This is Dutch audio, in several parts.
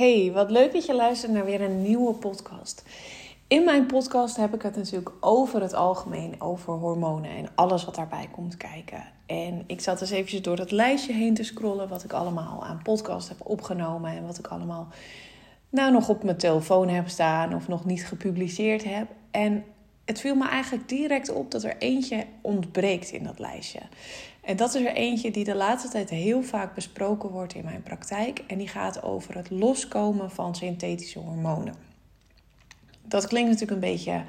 Hey, wat leuk dat je luistert naar weer een nieuwe podcast. In mijn podcast heb ik het natuurlijk over het algemeen, over hormonen en alles wat daarbij komt kijken. En ik zat dus eventjes door dat lijstje heen te scrollen wat ik allemaal aan podcast heb opgenomen en wat ik allemaal nou nog op mijn telefoon heb staan of nog niet gepubliceerd heb. En het viel me eigenlijk direct op dat er eentje ontbreekt in dat lijstje. En dat is er eentje die de laatste tijd heel vaak besproken wordt in mijn praktijk. En die gaat over het loskomen van synthetische hormonen. Dat klinkt natuurlijk een beetje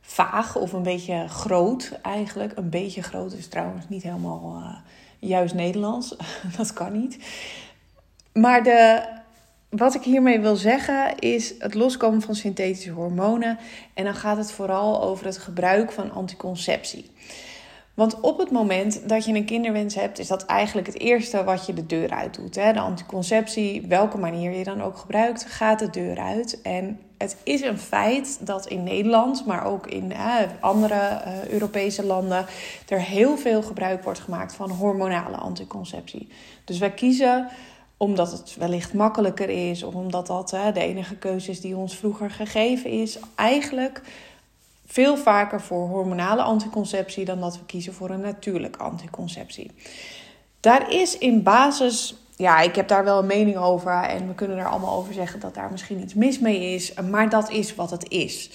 vaag of een beetje groot eigenlijk. Een beetje groot is trouwens niet helemaal uh, juist Nederlands. dat kan niet. Maar de, wat ik hiermee wil zeggen is het loskomen van synthetische hormonen. En dan gaat het vooral over het gebruik van anticonceptie. Want op het moment dat je een kinderwens hebt, is dat eigenlijk het eerste wat je de deur uit doet. Hè? De anticonceptie, welke manier je dan ook gebruikt, gaat de deur uit. En het is een feit dat in Nederland, maar ook in andere uh, Europese landen, er heel veel gebruik wordt gemaakt van hormonale anticonceptie. Dus wij kiezen omdat het wellicht makkelijker is, of omdat dat de enige keuze is die ons vroeger gegeven is, eigenlijk veel vaker voor hormonale anticonceptie dan dat we kiezen voor een natuurlijke anticonceptie. Daar is in basis, ja, ik heb daar wel een mening over en we kunnen er allemaal over zeggen dat daar misschien iets mis mee is, maar dat is wat het is.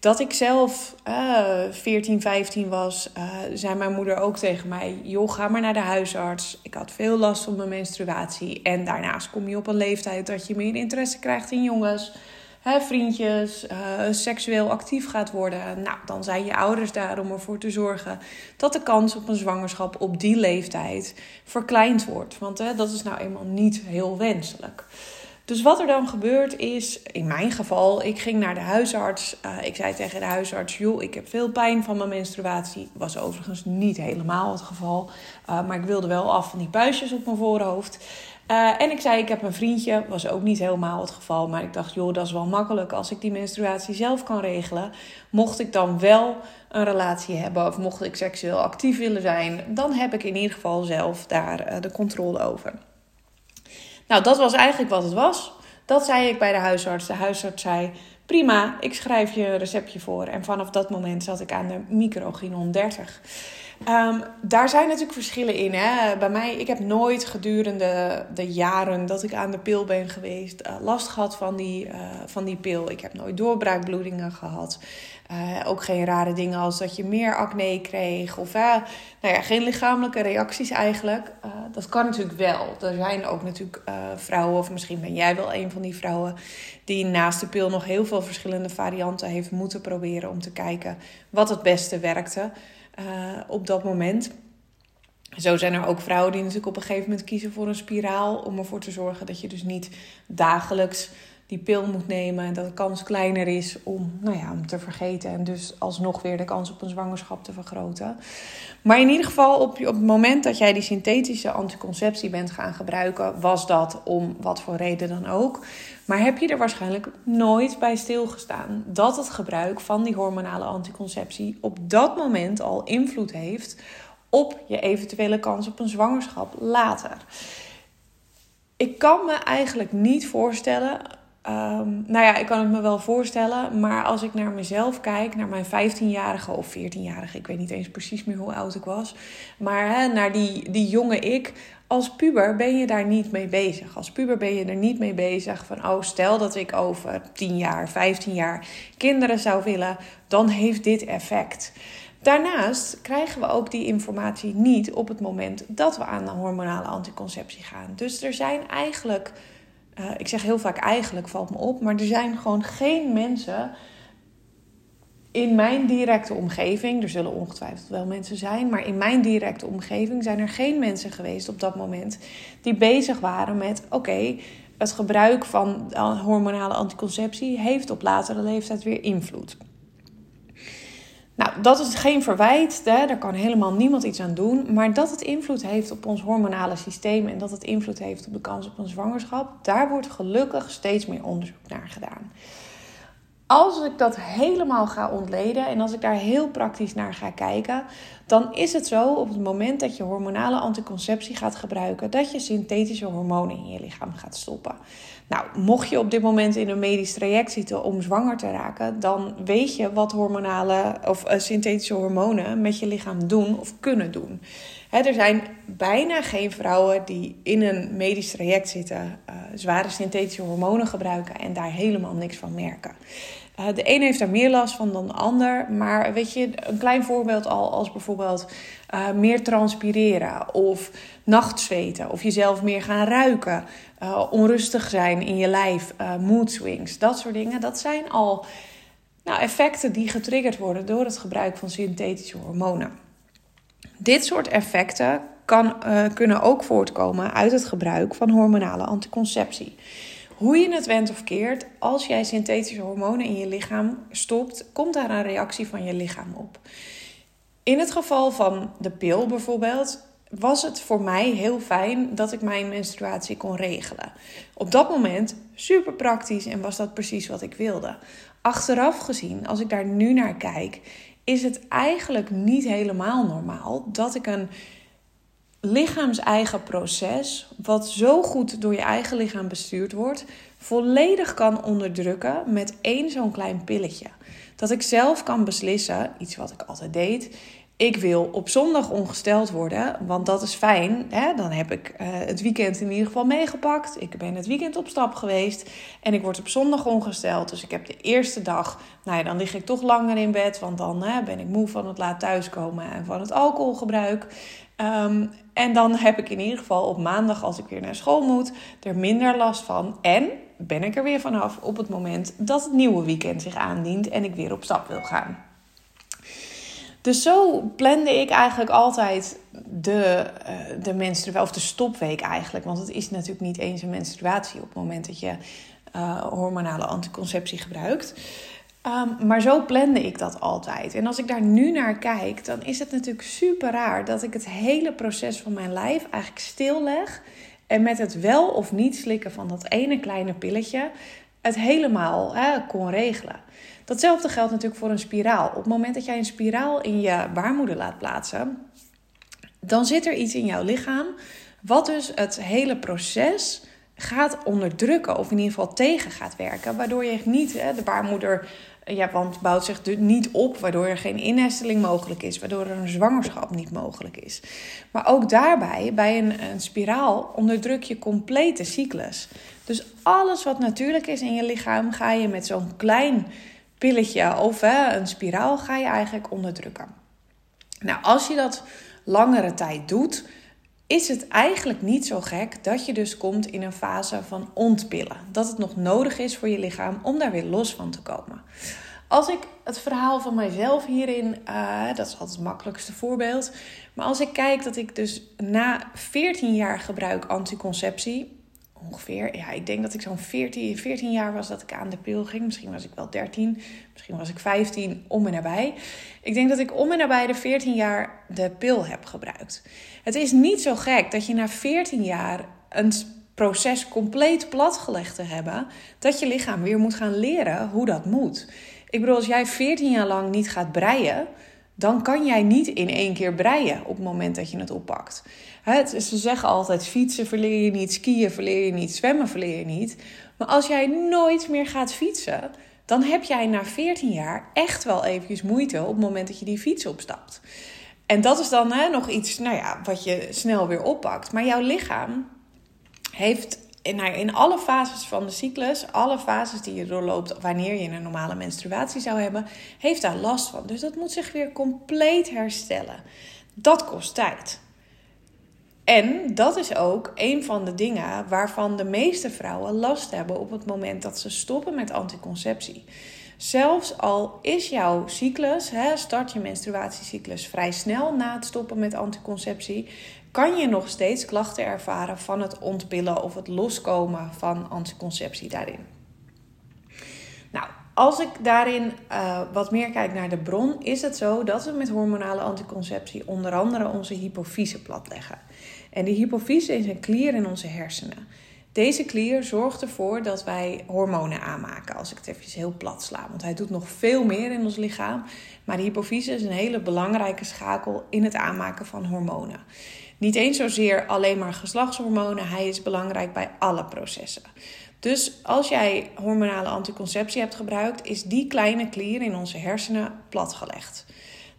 Dat ik zelf uh, 14, 15 was, uh, zei mijn moeder ook tegen mij: Joh, ga maar naar de huisarts. Ik had veel last van mijn menstruatie. En daarnaast kom je op een leeftijd dat je meer interesse krijgt in jongens hè, vriendjes, uh, seksueel actief gaat worden. Nou, dan zijn je ouders daar om ervoor te zorgen dat de kans op een zwangerschap op die leeftijd verkleind wordt. Want hè, dat is nou eenmaal niet heel wenselijk. Dus wat er dan gebeurt is, in mijn geval, ik ging naar de huisarts. Uh, ik zei tegen de huisarts, joh, ik heb veel pijn van mijn menstruatie. Was overigens niet helemaal het geval. Uh, maar ik wilde wel af van die puistjes op mijn voorhoofd. Uh, en ik zei, ik heb een vriendje. Was ook niet helemaal het geval. Maar ik dacht, joh, dat is wel makkelijk als ik die menstruatie zelf kan regelen. Mocht ik dan wel een relatie hebben of mocht ik seksueel actief willen zijn, dan heb ik in ieder geval zelf daar de controle over. Nou, dat was eigenlijk wat het was. Dat zei ik bij de huisarts. De huisarts zei: Prima, ik schrijf je een receptje voor. En vanaf dat moment zat ik aan de microginon 30. Um, daar zijn natuurlijk verschillen in. Hè? Bij mij, ik heb nooit gedurende de jaren dat ik aan de pil ben geweest uh, last gehad van die, uh, van die pil. Ik heb nooit doorbraakbloedingen gehad. Uh, ook geen rare dingen als dat je meer acne kreeg. Of nou ja, geen lichamelijke reacties eigenlijk. dat kan natuurlijk wel. Er zijn ook natuurlijk vrouwen, of misschien ben jij wel een van die vrouwen, die naast de pil nog heel veel verschillende varianten heeft moeten proberen om te kijken wat het beste werkte. Uh, op dat moment. Zo zijn er ook vrouwen die natuurlijk op een gegeven moment kiezen voor een spiraal. Om ervoor te zorgen dat je dus niet dagelijks die pil moet nemen. En dat de kans kleiner is om, nou ja, om te vergeten. En dus alsnog weer de kans op een zwangerschap te vergroten. Maar in ieder geval, op, op het moment dat jij die synthetische anticonceptie bent gaan gebruiken, was dat om wat voor reden dan ook. Maar heb je er waarschijnlijk nooit bij stilgestaan dat het gebruik van die hormonale anticonceptie op dat moment al invloed heeft op je eventuele kans op een zwangerschap later? Ik kan me eigenlijk niet voorstellen Um, nou ja, ik kan het me wel voorstellen. Maar als ik naar mezelf kijk, naar mijn 15-jarige of 14-jarige, ik weet niet eens precies meer hoe oud ik was. Maar naar die, die jonge ik. Als puber ben je daar niet mee bezig. Als puber ben je er niet mee bezig van, oh, stel dat ik over 10 jaar, 15 jaar kinderen zou willen, dan heeft dit effect. Daarnaast krijgen we ook die informatie niet op het moment dat we aan de hormonale anticonceptie gaan. Dus er zijn eigenlijk uh, ik zeg heel vaak eigenlijk, valt me op. Maar er zijn gewoon geen mensen in mijn directe omgeving. Er zullen ongetwijfeld wel mensen zijn. Maar in mijn directe omgeving zijn er geen mensen geweest op dat moment. die bezig waren met: oké. het gebruik van hormonale anticonceptie heeft op latere leeftijd weer invloed. Nou, dat is geen verwijt, hè? daar kan helemaal niemand iets aan doen. Maar dat het invloed heeft op ons hormonale systeem en dat het invloed heeft op de kans op een zwangerschap, daar wordt gelukkig steeds meer onderzoek naar gedaan. als ik dat helemaal ga ontleden en als ik daar heel praktisch naar ga kijken, dan is het zo op het moment dat je hormonale anticonceptie gaat gebruiken, dat je synthetische hormonen in je lichaam gaat stoppen. Nou, mocht je op dit moment in een medisch traject zitten om zwanger te raken, dan weet je wat hormonale of uh, synthetische hormonen met je lichaam doen of kunnen doen. er zijn bijna geen vrouwen die in een medisch traject zitten, uh, zware synthetische hormonen gebruiken en daar helemaal niks van merken. Uh, de een heeft daar meer last van dan de ander. Maar weet je, een klein voorbeeld al als bijvoorbeeld meer transpireren of nachtzweten of jezelf meer gaan ruiken, uh, onrustig zijn in je lijf, mood swings, dat soort dingen. Dat zijn al nou, effecten die getriggerd worden door het gebruik van synthetische hormonen. Dit soort effecten kan, kunnen ook voortkomen uit het gebruik van hormonale anticonceptie. Hoe je het went of keert, als jij synthetische hormonen in je lichaam stopt, komt daar een reactie van je lichaam op. In het geval van de pil bijvoorbeeld, was het voor mij heel fijn dat ik mijn menstruatie kon regelen. Op dat moment super praktisch en was dat precies wat ik wilde. Achteraf gezien, als ik daar nu naar kijk, is het eigenlijk niet helemaal normaal dat ik een lichaams-eigen proces, wat zo goed door je eigen lichaam bestuurd wordt, volledig kan onderdrukken met één zo'n klein pilletje. Dat ik zelf kan beslissen, iets wat ik altijd deed. Ik wil op zondag ongesteld worden, want dat is fijn. Hè? Dan heb ik uh, het weekend in ieder geval meegepakt. Ik ben het weekend op stap geweest en ik word op zondag ongesteld. Dus ik heb de eerste dag, nou ja, dan lig ik toch langer in bed, want dan hè, ben ik moe van het laat thuiskomen en van het alcoholgebruik. Um, en dan heb ik in ieder geval op maandag, als ik weer naar school moet, er minder last van. En ben ik er weer vanaf op het moment dat het nieuwe weekend zich aandient en ik weer op stap wil gaan. Dus zo plande ik eigenlijk altijd de, uh, de menstruatie, of de stopweek eigenlijk. Want het is natuurlijk niet eens een menstruatie op het moment dat je uh, hormonale anticonceptie gebruikt. Um, maar zo plande ik dat altijd. En als ik daar nu naar kijk, dan is het natuurlijk super raar dat ik het hele proces van mijn lijf eigenlijk stilleg. En met het wel of niet slikken van dat ene kleine pilletje het helemaal hè, kon regelen. Datzelfde geldt natuurlijk voor een spiraal. Op het moment dat jij een spiraal in je baarmoeder laat plaatsen, dan zit er iets in jouw lichaam wat dus het hele proces gaat onderdrukken of in ieder geval tegen gaat werken, waardoor je niet hè, de baarmoeder ja, want bouwt zich niet op, waardoor er geen innesteling mogelijk is, waardoor er een zwangerschap niet mogelijk is. Maar ook daarbij, bij een, een spiraal, onderdruk je complete cyclus. Dus alles wat natuurlijk is in je lichaam, ga je met zo'n klein pilletje of hè, een spiraal, ga je eigenlijk onderdrukken. Nou, als je dat langere tijd doet, is het eigenlijk niet zo gek dat je dus komt in een fase van ontpillen. Dat het nog nodig is voor je lichaam om daar weer los van te komen. Als ik het verhaal van mijzelf hierin, uh, dat is altijd het makkelijkste voorbeeld. Maar als ik kijk dat ik dus na 14 jaar gebruik anticonceptie, ongeveer, ja, ik denk dat ik zo'n 14, 14 jaar was dat ik aan de pil ging. Misschien was ik wel 13, misschien was ik 15, om en nabij. Ik denk dat ik om en nabij de 14 jaar de pil heb gebruikt. Het is niet zo gek dat je na 14 jaar een proces compleet platgelegd te hebben, dat je lichaam weer moet gaan leren hoe dat moet. Ik bedoel, als jij 14 jaar lang niet gaat breien, dan kan jij niet in één keer breien op het moment dat je het oppakt. Het, ze zeggen altijd: fietsen verleer je niet, skiën verleer je niet, zwemmen verleer je niet. Maar als jij nooit meer gaat fietsen, dan heb jij na 14 jaar echt wel eventjes moeite op het moment dat je die fiets opstapt. En dat is dan hè, nog iets nou ja, wat je snel weer oppakt. Maar jouw lichaam heeft in, nou, in alle fases van de cyclus, alle fases die je doorloopt wanneer je een normale menstruatie zou hebben, heeft daar last van. Dus dat moet zich weer compleet herstellen. Dat kost tijd. En dat is ook een van de dingen waarvan de meeste vrouwen last hebben op het moment dat ze stoppen met anticonceptie. Zelfs al is jouw cyclus, hè, start je menstruatiecyclus vrij snel na het stoppen met anticonceptie, kan je nog steeds klachten ervaren van het ontpillen of het loskomen van anticonceptie daarin. Nou, als ik daarin uh, wat meer kijk naar de bron, is het zo dat we met hormonale anticonceptie onder andere onze hypofyse platleggen. En die hypofyse is een klier in onze hersenen. Deze klier zorgt ervoor dat wij hormonen aanmaken, als ik het even heel plat sla. Want hij doet nog veel meer in ons lichaam. Maar de hypofyse is een hele belangrijke schakel in het aanmaken van hormonen. Niet eens zozeer alleen maar geslachtshormonen, hij is belangrijk bij alle processen. Dus als jij hormonale anticonceptie hebt gebruikt, is die kleine klier in onze hersenen platgelegd.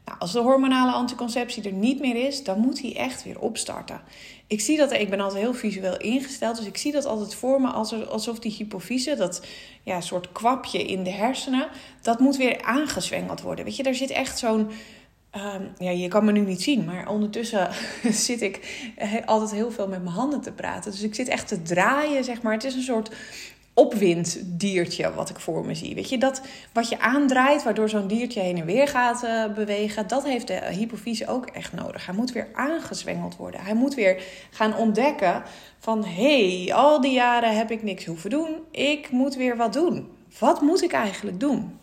Nou, als de hormonale anticonceptie er niet meer is, dan moet hij echt weer opstarten. Ik zie dat, ik ben altijd heel visueel ingesteld, dus ik zie dat altijd voor me alsof die hypofyse, dat ja, soort kwapje in de hersenen, dat moet weer aangezwengeld worden. Weet je, daar zit echt zo'n Um, ja, je kan me nu niet zien, maar ondertussen zit ik altijd heel veel met mijn handen te praten. Dus ik zit echt te draaien, zeg maar. Het is een soort opwinddiertje wat ik voor me zie. Weet je, dat wat je aandraait, waardoor zo'n diertje heen en weer gaat uh, bewegen, dat heeft de hypofyse ook echt nodig. Hij moet weer aangezwengeld worden. Hij moet weer gaan ontdekken van, hé, hey, al die jaren heb ik niks hoeven doen. Ik moet weer wat doen. Wat moet ik eigenlijk doen?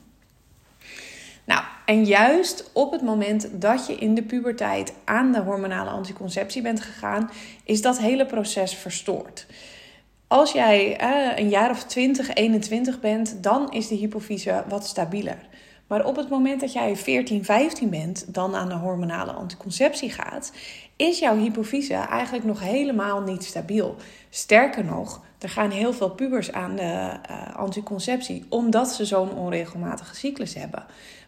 Nou, en juist op het moment dat je in de puberteit aan de hormonale anticonceptie bent gegaan, is dat hele proces verstoord. Als jij eh, een jaar of 20, 21 bent, dan is de hypofyse wat stabieler. Maar op het moment dat jij 14, 15 bent, dan aan de hormonale anticonceptie gaat, is jouw hypofyse eigenlijk nog helemaal niet stabiel. Sterker nog, er gaan heel veel pubers aan de uh, anticonceptie omdat ze zo'n onregelmatige cyclus hebben.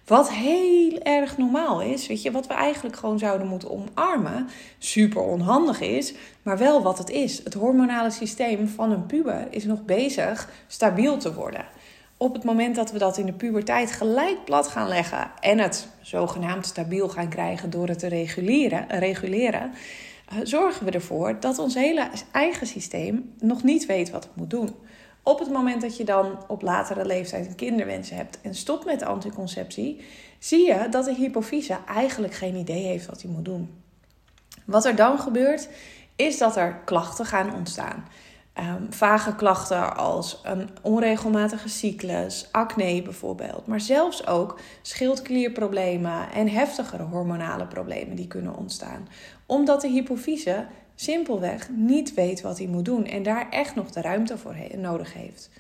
Wat heel erg normaal is, weet je, wat we eigenlijk gewoon zouden moeten omarmen. Super onhandig is, maar wel wat het is. Het hormonale systeem van een puber is nog bezig stabiel te worden. Op het moment dat we dat in de puberteit gelijk plat gaan leggen en het zogenaamd stabiel gaan krijgen door het te reguleren, reguleren eh, zorgen we ervoor dat ons hele eigen systeem nog niet weet wat het moet doen. Op het moment dat je dan op latere leeftijd een kinderwens hebt en stopt met anticonceptie, zie je dat de hypofyse eigenlijk geen idee heeft wat hij moet doen. Wat er dan gebeurt, is dat er klachten gaan ontstaan. Um, vage klachten als een onregelmatige cyclus, acne bijvoorbeeld, maar zelfs ook schildklierproblemen en heftigere hormonale problemen die kunnen ontstaan, omdat de hypofyse simpelweg niet weet wat hij moet doen en daar echt nog de ruimte voor nodig heeft.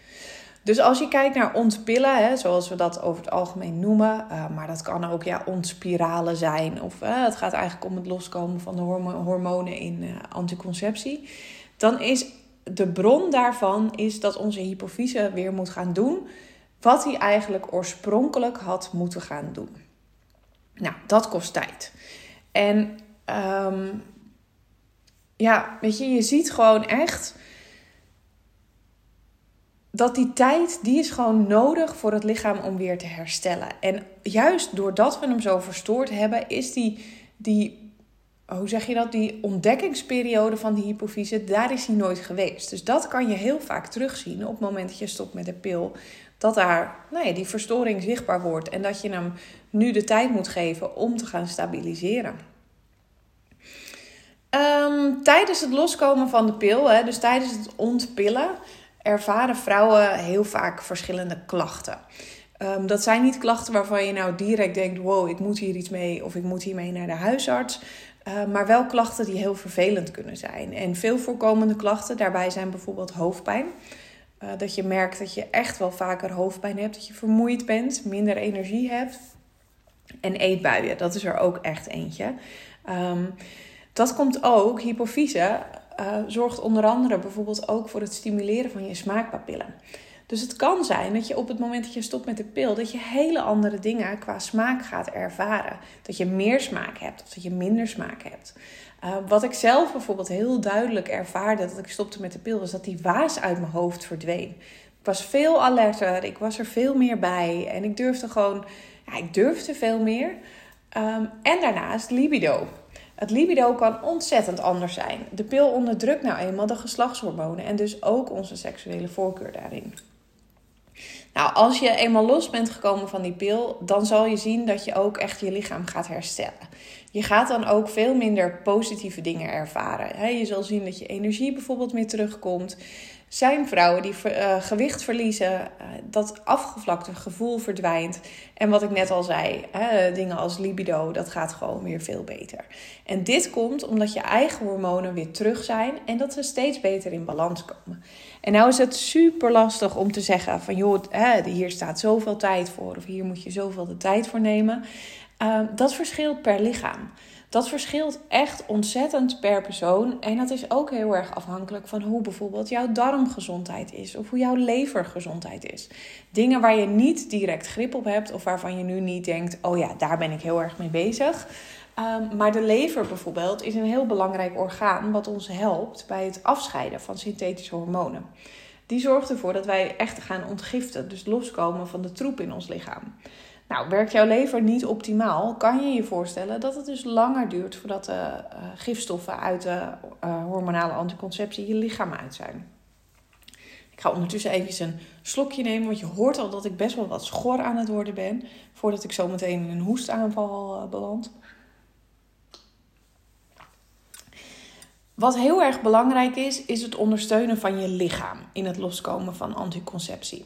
Dus als je kijkt naar ontpillen, hè, zoals we dat over het algemeen noemen, uh, maar dat kan ook ja, ontspiralen zijn, of uh, het gaat eigenlijk om het loskomen van de hormonen in uh, anticonceptie, dan is de bron daarvan is dat onze hypofyse weer moet gaan doen wat hij eigenlijk oorspronkelijk had moeten gaan doen. Nou, dat kost tijd. En um, ja, weet je, je ziet gewoon echt dat die tijd, die is gewoon nodig voor het lichaam om weer te herstellen. En juist doordat we hem zo verstoord hebben, is die, die hoe zeg je dat, die ontdekkingsperiode van die hypofyse, daar is hij nooit geweest. Dus dat kan je heel vaak terugzien op het moment dat je stopt met de pil. Dat daar nou ja, die verstoring zichtbaar wordt en dat je hem nu de tijd moet geven om te gaan stabiliseren. Um, tijdens het loskomen van de pil, hè, dus tijdens het ontpillen, ervaren vrouwen heel vaak verschillende klachten. Um, dat zijn niet klachten waarvan je nou direct denkt: wow, ik moet hier iets mee of ik moet hiermee naar de huisarts. Uh, maar wel klachten die heel vervelend kunnen zijn. En veel voorkomende klachten daarbij zijn bijvoorbeeld hoofdpijn. Uh, dat je merkt dat je echt wel vaker hoofdpijn hebt, dat je vermoeid bent, minder energie hebt. En eetbuien, dat is er ook echt eentje. Um, dat komt ook, hypofyse uh, zorgt onder andere bijvoorbeeld ook voor het stimuleren van je smaakpapillen. Dus het kan zijn dat je op het moment dat je stopt met de pil, dat je hele andere dingen qua smaak gaat ervaren. Dat je meer smaak hebt of dat je minder smaak hebt. Uh, wat ik zelf bijvoorbeeld heel duidelijk ervaarde dat ik stopte met de pil, was dat die waas uit mijn hoofd verdween. Ik was veel alerter, ik was er veel meer bij en ik durfde gewoon, ja, ik durfde veel meer. Um, en daarnaast libido. Het libido kan ontzettend anders zijn. De pil onderdrukt nou eenmaal de geslachtshormonen en dus ook onze seksuele voorkeur daarin. Nou, als je eenmaal los bent gekomen van die pil, dan zal je zien dat je ook echt je lichaam gaat herstellen. Je gaat dan ook veel minder positieve dingen ervaren. Je zal zien dat je energie bijvoorbeeld meer terugkomt. Zijn vrouwen die uh, gewicht verliezen, uh, dat afgevlakte gevoel verdwijnt. En wat ik net al zei, hè, dingen als libido, dat gaat gewoon weer veel beter. En dit komt omdat je eigen hormonen weer terug zijn en dat ze steeds beter in balans komen. En nou is het super lastig om te zeggen van joh, hè, hier staat zoveel tijd voor of hier moet je zoveel de tijd voor nemen. Uh, dat verschilt per lichaam. Dat verschilt echt ontzettend per persoon. En dat is ook heel erg afhankelijk van hoe bijvoorbeeld jouw darmgezondheid is. Of hoe jouw levergezondheid is. Dingen waar je niet direct grip op hebt. Of waarvan je nu niet denkt: oh ja, daar ben ik heel erg mee bezig. Um, maar de lever bijvoorbeeld is een heel belangrijk orgaan wat ons helpt bij het afscheiden van synthetische hormonen. Die zorgt ervoor dat wij echt gaan ontgiften, dus loskomen van de troep in ons lichaam. Nou, werkt jouw lever niet optimaal, kan je je voorstellen dat het dus langer duurt voordat de uh, gifstoffen uit de uh, hormonale anticonceptie je lichaam uit zijn. Ik ga ondertussen even een slokje nemen, want je hoort al dat ik best wel wat schor aan het worden ben, voordat ik zo meteen in een hoestaanval uh, beland. Wat heel erg belangrijk is, is het ondersteunen van je lichaam in het loskomen van anticonceptie.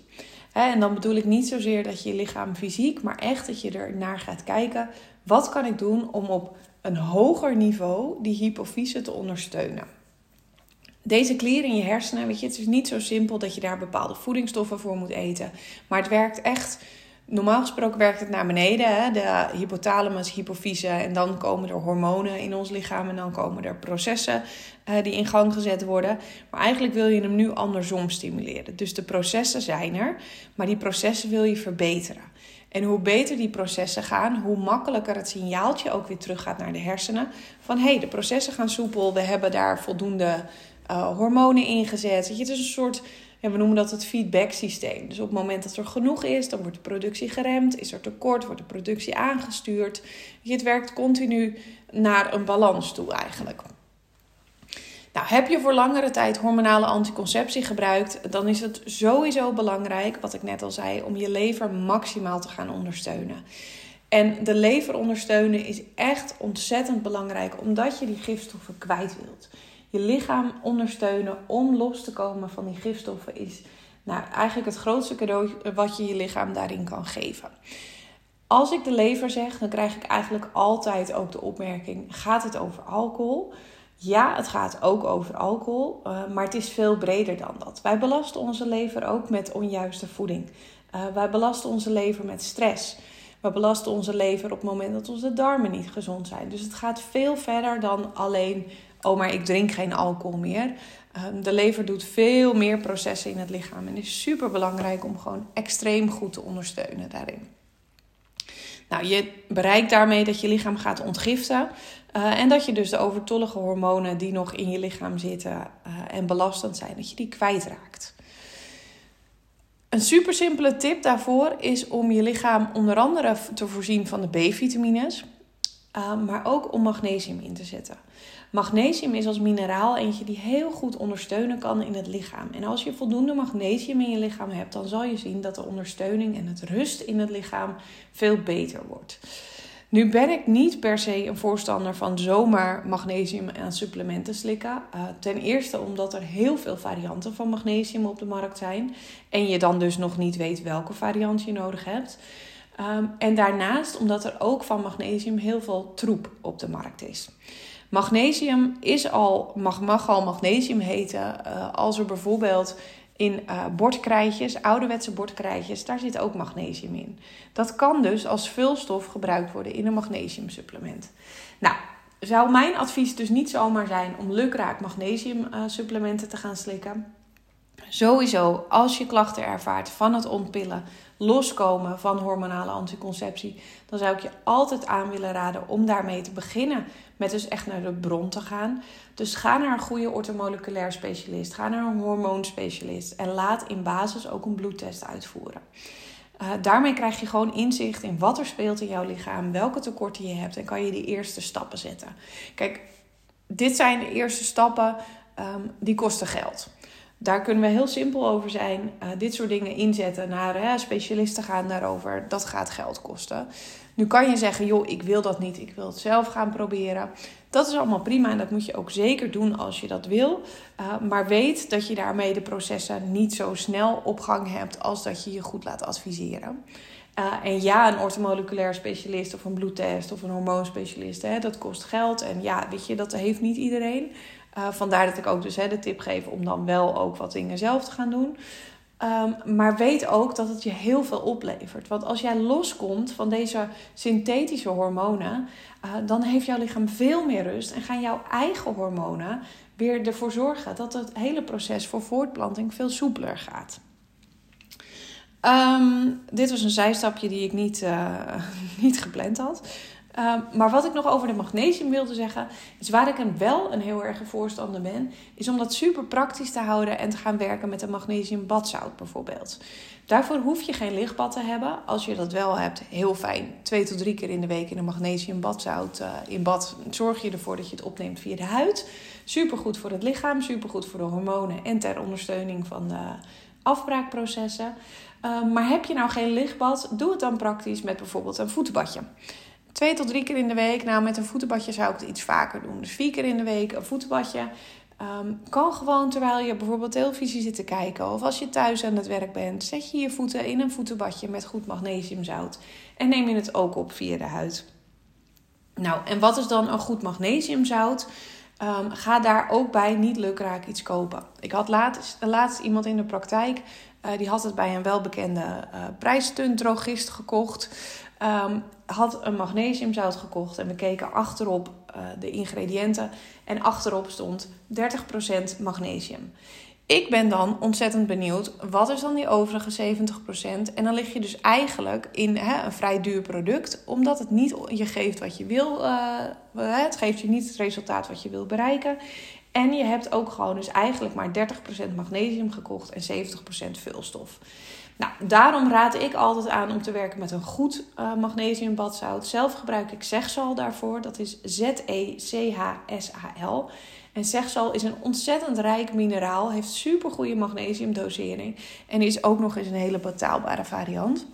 En dan bedoel ik niet zozeer dat je je lichaam fysiek, maar echt dat je er naar gaat kijken. Wat kan ik doen om op een hoger niveau die hypofyse te ondersteunen? Deze klier in je hersenen, weet je, het is niet zo simpel dat je daar bepaalde voedingsstoffen voor moet eten. Maar het werkt echt normaal gesproken werkt het naar beneden. Hè? De hypothalamus, hypofyse. En dan komen er hormonen in ons lichaam. En dan komen er processen die in gang gezet worden. Maar eigenlijk wil je hem nu andersom stimuleren. Dus de processen zijn er. Maar die processen wil je verbeteren. En hoe beter die processen gaan, hoe makkelijker het signaaltje ook weer teruggaat naar de hersenen. Van hé, hey, de processen gaan soepel. We hebben daar voldoende uh, hormonen ingezet. Het is een soort ja, we noemen dat het feedback systeem. Dus op het moment dat er genoeg is, dan wordt de productie geremd. Is er tekort, wordt de productie aangestuurd. Het werkt continu naar een balans toe eigenlijk. Nou, heb je voor langere tijd hormonale anticonceptie gebruikt, dan is het sowieso belangrijk, wat ik net al zei, om je lever maximaal te gaan ondersteunen. En de lever ondersteunen is echt ontzettend belangrijk, omdat je die gifstoffen kwijt wilt je lichaam ondersteunen om los te komen van die gifstoffen is nou, eigenlijk het grootste cadeau wat je je lichaam daarin kan geven. Als ik de lever zeg, dan krijg ik eigenlijk altijd ook de opmerking: gaat het over alcohol? Ja, het gaat ook over alcohol, uh, maar het is veel breder dan dat. Wij belasten onze lever ook met onjuiste voeding. Uh, wij belasten onze lever met stress. We belasten onze lever op het moment dat onze darmen niet gezond zijn. Dus het gaat veel verder dan alleen oh, maar ik drink geen alcohol meer. Ehm, de lever doet veel meer processen in het lichaam en is super belangrijk om gewoon extreem goed te ondersteunen daarin. Nou, je bereikt daarmee dat je lichaam gaat ontgiften. Uh, en dat je dus de overtollige hormonen die nog in je lichaam zitten uh, en belastend zijn, dat je die kwijtraakt. Een super simpele tip daarvoor is om je lichaam onder andere te voorzien van de B-vitamines, uh, maar ook om magnesium in te zetten. Magnesium is als mineraal eentje die heel goed ondersteunen kan in het lichaam. En als je voldoende magnesium in je lichaam hebt, dan zal je zien dat de ondersteuning en het rust in het lichaam veel beter wordt. Nu ben ik niet per se een voorstander van zomaar magnesium aan supplementen slikken. Uh, ten eerste omdat er heel veel varianten van magnesium op de markt zijn. En je dan dus nog niet weet welke variant je nodig hebt. Um, en daarnaast omdat er ook van magnesium heel veel troep op de markt is. Magnesium is al, mag, al magnesium heten uh, als er bijvoorbeeld in uh, bordkrijtjes, ouderwetse bordkrijtjes, daar zit ook magnesium in. Dat kan dus als vulstof gebruikt worden in een magnesiumsupplement. Nou, zou mijn advies dus niet zomaar zijn om lukraak magnesiumsupplementen te gaan slikken. Sowieso, als je klachten ervaart van het ontpillen, loskomen van hormonale anticonceptie, dan zou ik je altijd aan willen raden om daarmee te beginnen. Met dus echt naar de bron te gaan. Dus ga naar een goede ortomoleculair specialist. Ga naar een hormoonspecialist. En laat in basis ook een bloedtest uitvoeren. Uh, daarmee krijg je gewoon inzicht in wat er speelt in jouw lichaam, welke tekorten je hebt en kan je die eerste stappen zetten. Kijk, dit zijn de eerste stappen, um, die kosten geld. Daar kunnen we heel simpel over zijn. Uh, dit soort dingen inzetten, naar uh, specialisten gaan daarover. Dat gaat geld kosten. Nu kan je zeggen, joh, ik wil dat niet. Ik wil het zelf gaan proberen. Dat is allemaal prima en dat moet je ook zeker doen als je dat wil. Uh, maar weet dat je daarmee de processen niet zo snel op gang hebt als dat je je goed laat adviseren. Uh, en ja, een ortomoleculair specialist of een bloedtest of een hormoonspecialist, hè, dat kost geld. En ja, weet je, dat heeft niet iedereen. Uh, vandaar dat ik ook dus hè, de tip geef om dan wel ook wat dingen zelf te gaan doen. Um, maar weet ook dat het je heel veel oplevert. Want als jij loskomt van deze synthetische hormonen, uh, dan heeft jouw lichaam veel meer rust en gaan jouw eigen hormonen weer ervoor zorgen dat het hele proces voor voortplanting veel soepeler gaat. Um, dit was een zijstapje die ik niet, uh, niet gepland had. Uh, maar wat ik nog over de magnesium wilde zeggen, is waar ik een wel een heel erg voorstander ben, is om dat super praktisch te houden en te gaan werken met een magnesium badzout bijvoorbeeld. Daarvoor hoef je geen lichtbad te hebben. Als je dat wel hebt, heel fijn. Twee tot drie keer in de week in een magnesium badzout uh, in bad. Zorg je ervoor dat je het opneemt via de huid. Super goed voor het lichaam, super goed voor de hormonen en ter ondersteuning van de afbraakprocessen. Uh, maar heb je nou geen lichtbad, doe het dan praktisch met bijvoorbeeld een voetenbadje. Twee tot drie keer in de week. Nou, met een voetenbadje zou ik het iets vaker doen. Dus vier keer in de week een voetenbadje. Um, kan gewoon terwijl je bijvoorbeeld televisie zit te kijken of als je thuis aan het werk bent, zet je je voeten in een voetenbadje met goed magnesiumzout en neem je het ook op via de huid. Nou, en wat is dan een goed magnesiumzout? Um, ga daar ook bij niet lukraak iets kopen. Ik had laatst, laatst iemand in de praktijk, uh, die had het bij een welbekende uh, prijsstuntdrogist gekocht. Um, had een magnesiumzout gekocht en we keken achterop uh, de ingrediënten. En achterop stond 30% magnesium. Ik ben dan ontzettend benieuwd, wat is dan die overige 70%? En dan lig je dus eigenlijk in hè, een vrij duur product, omdat het niet je geeft wat je wil. Uh, het geeft je niet het resultaat wat je wil bereiken. En je hebt ook gewoon dus eigenlijk maar 30% magnesium gekocht en 70% vulstof. Nou, daarom raad ik altijd aan om te werken met een goed uh, magnesiumbadzout. Zelf gebruik ik Zegsal daarvoor. Dat is Z-E-C-H-S-A-L. En Zegsal is een ontzettend rijk mineraal. Heeft super goede magnesiumdosering. En is ook nog eens een hele betaalbare variant.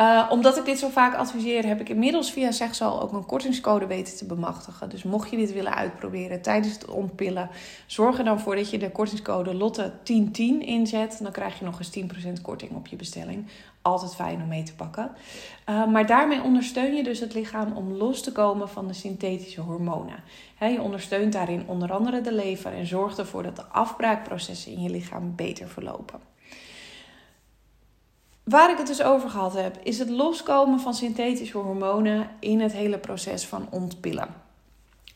Uh, omdat ik dit zo vaak adviseer, heb ik inmiddels via Zegsal ook een kortingscode weten te bemachtigen. Dus mocht je dit willen uitproberen tijdens het ontpillen, zorg er dan voor dat je de kortingscode Lotte1010 inzet. Dan krijg je nog eens 10% korting op je bestelling. Altijd fijn om mee te pakken. Uh, maar daarmee ondersteun je dus het lichaam om los te komen van de synthetische hormonen. Je ondersteunt daarin onder andere de lever en zorgt ervoor dat de afbraakprocessen in je lichaam beter verlopen. Waar ik het dus over gehad heb, is het loskomen van synthetische hormonen in het hele proces van ontpillen.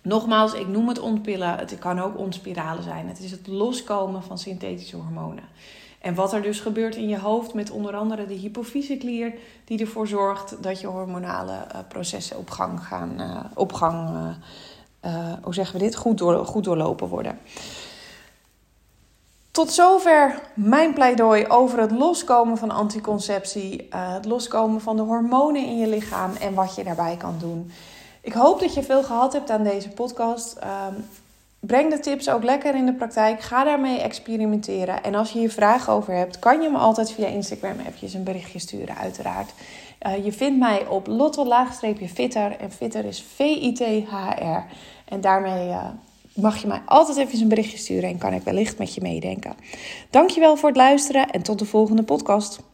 Nogmaals, ik noem het ontpillen, het kan ook ontspiralen zijn. Het is het loskomen van synthetische hormonen. En wat er dus gebeurt in je hoofd met onder andere de hypofyseklier, die ervoor zorgt dat je hormonale uh, processen op gang gaan, uh, op gang, uh, hoe zeggen we dit, goed, door, goed doorlopen worden. Tot zover mijn pleidooi over het loskomen van anticonceptie, uh, het loskomen van de hormonen in je lichaam en wat je daarbij kan doen. Ik hoop dat je veel gehad hebt aan deze podcast. Um, breng de tips ook lekker in de praktijk. Ga daarmee experimenteren. En als je hier vragen over hebt, kan je me altijd via Instagram appjes een berichtje sturen, uiteraard. Uh, je vindt mij op lotto-fitter en fitter is V-I-T-H-R. En daarmee uh, mag je mij altijd even een berichtje sturen en kan ik wellicht met je meedenken. Dankjewel voor het luisteren en tot de volgende podcast.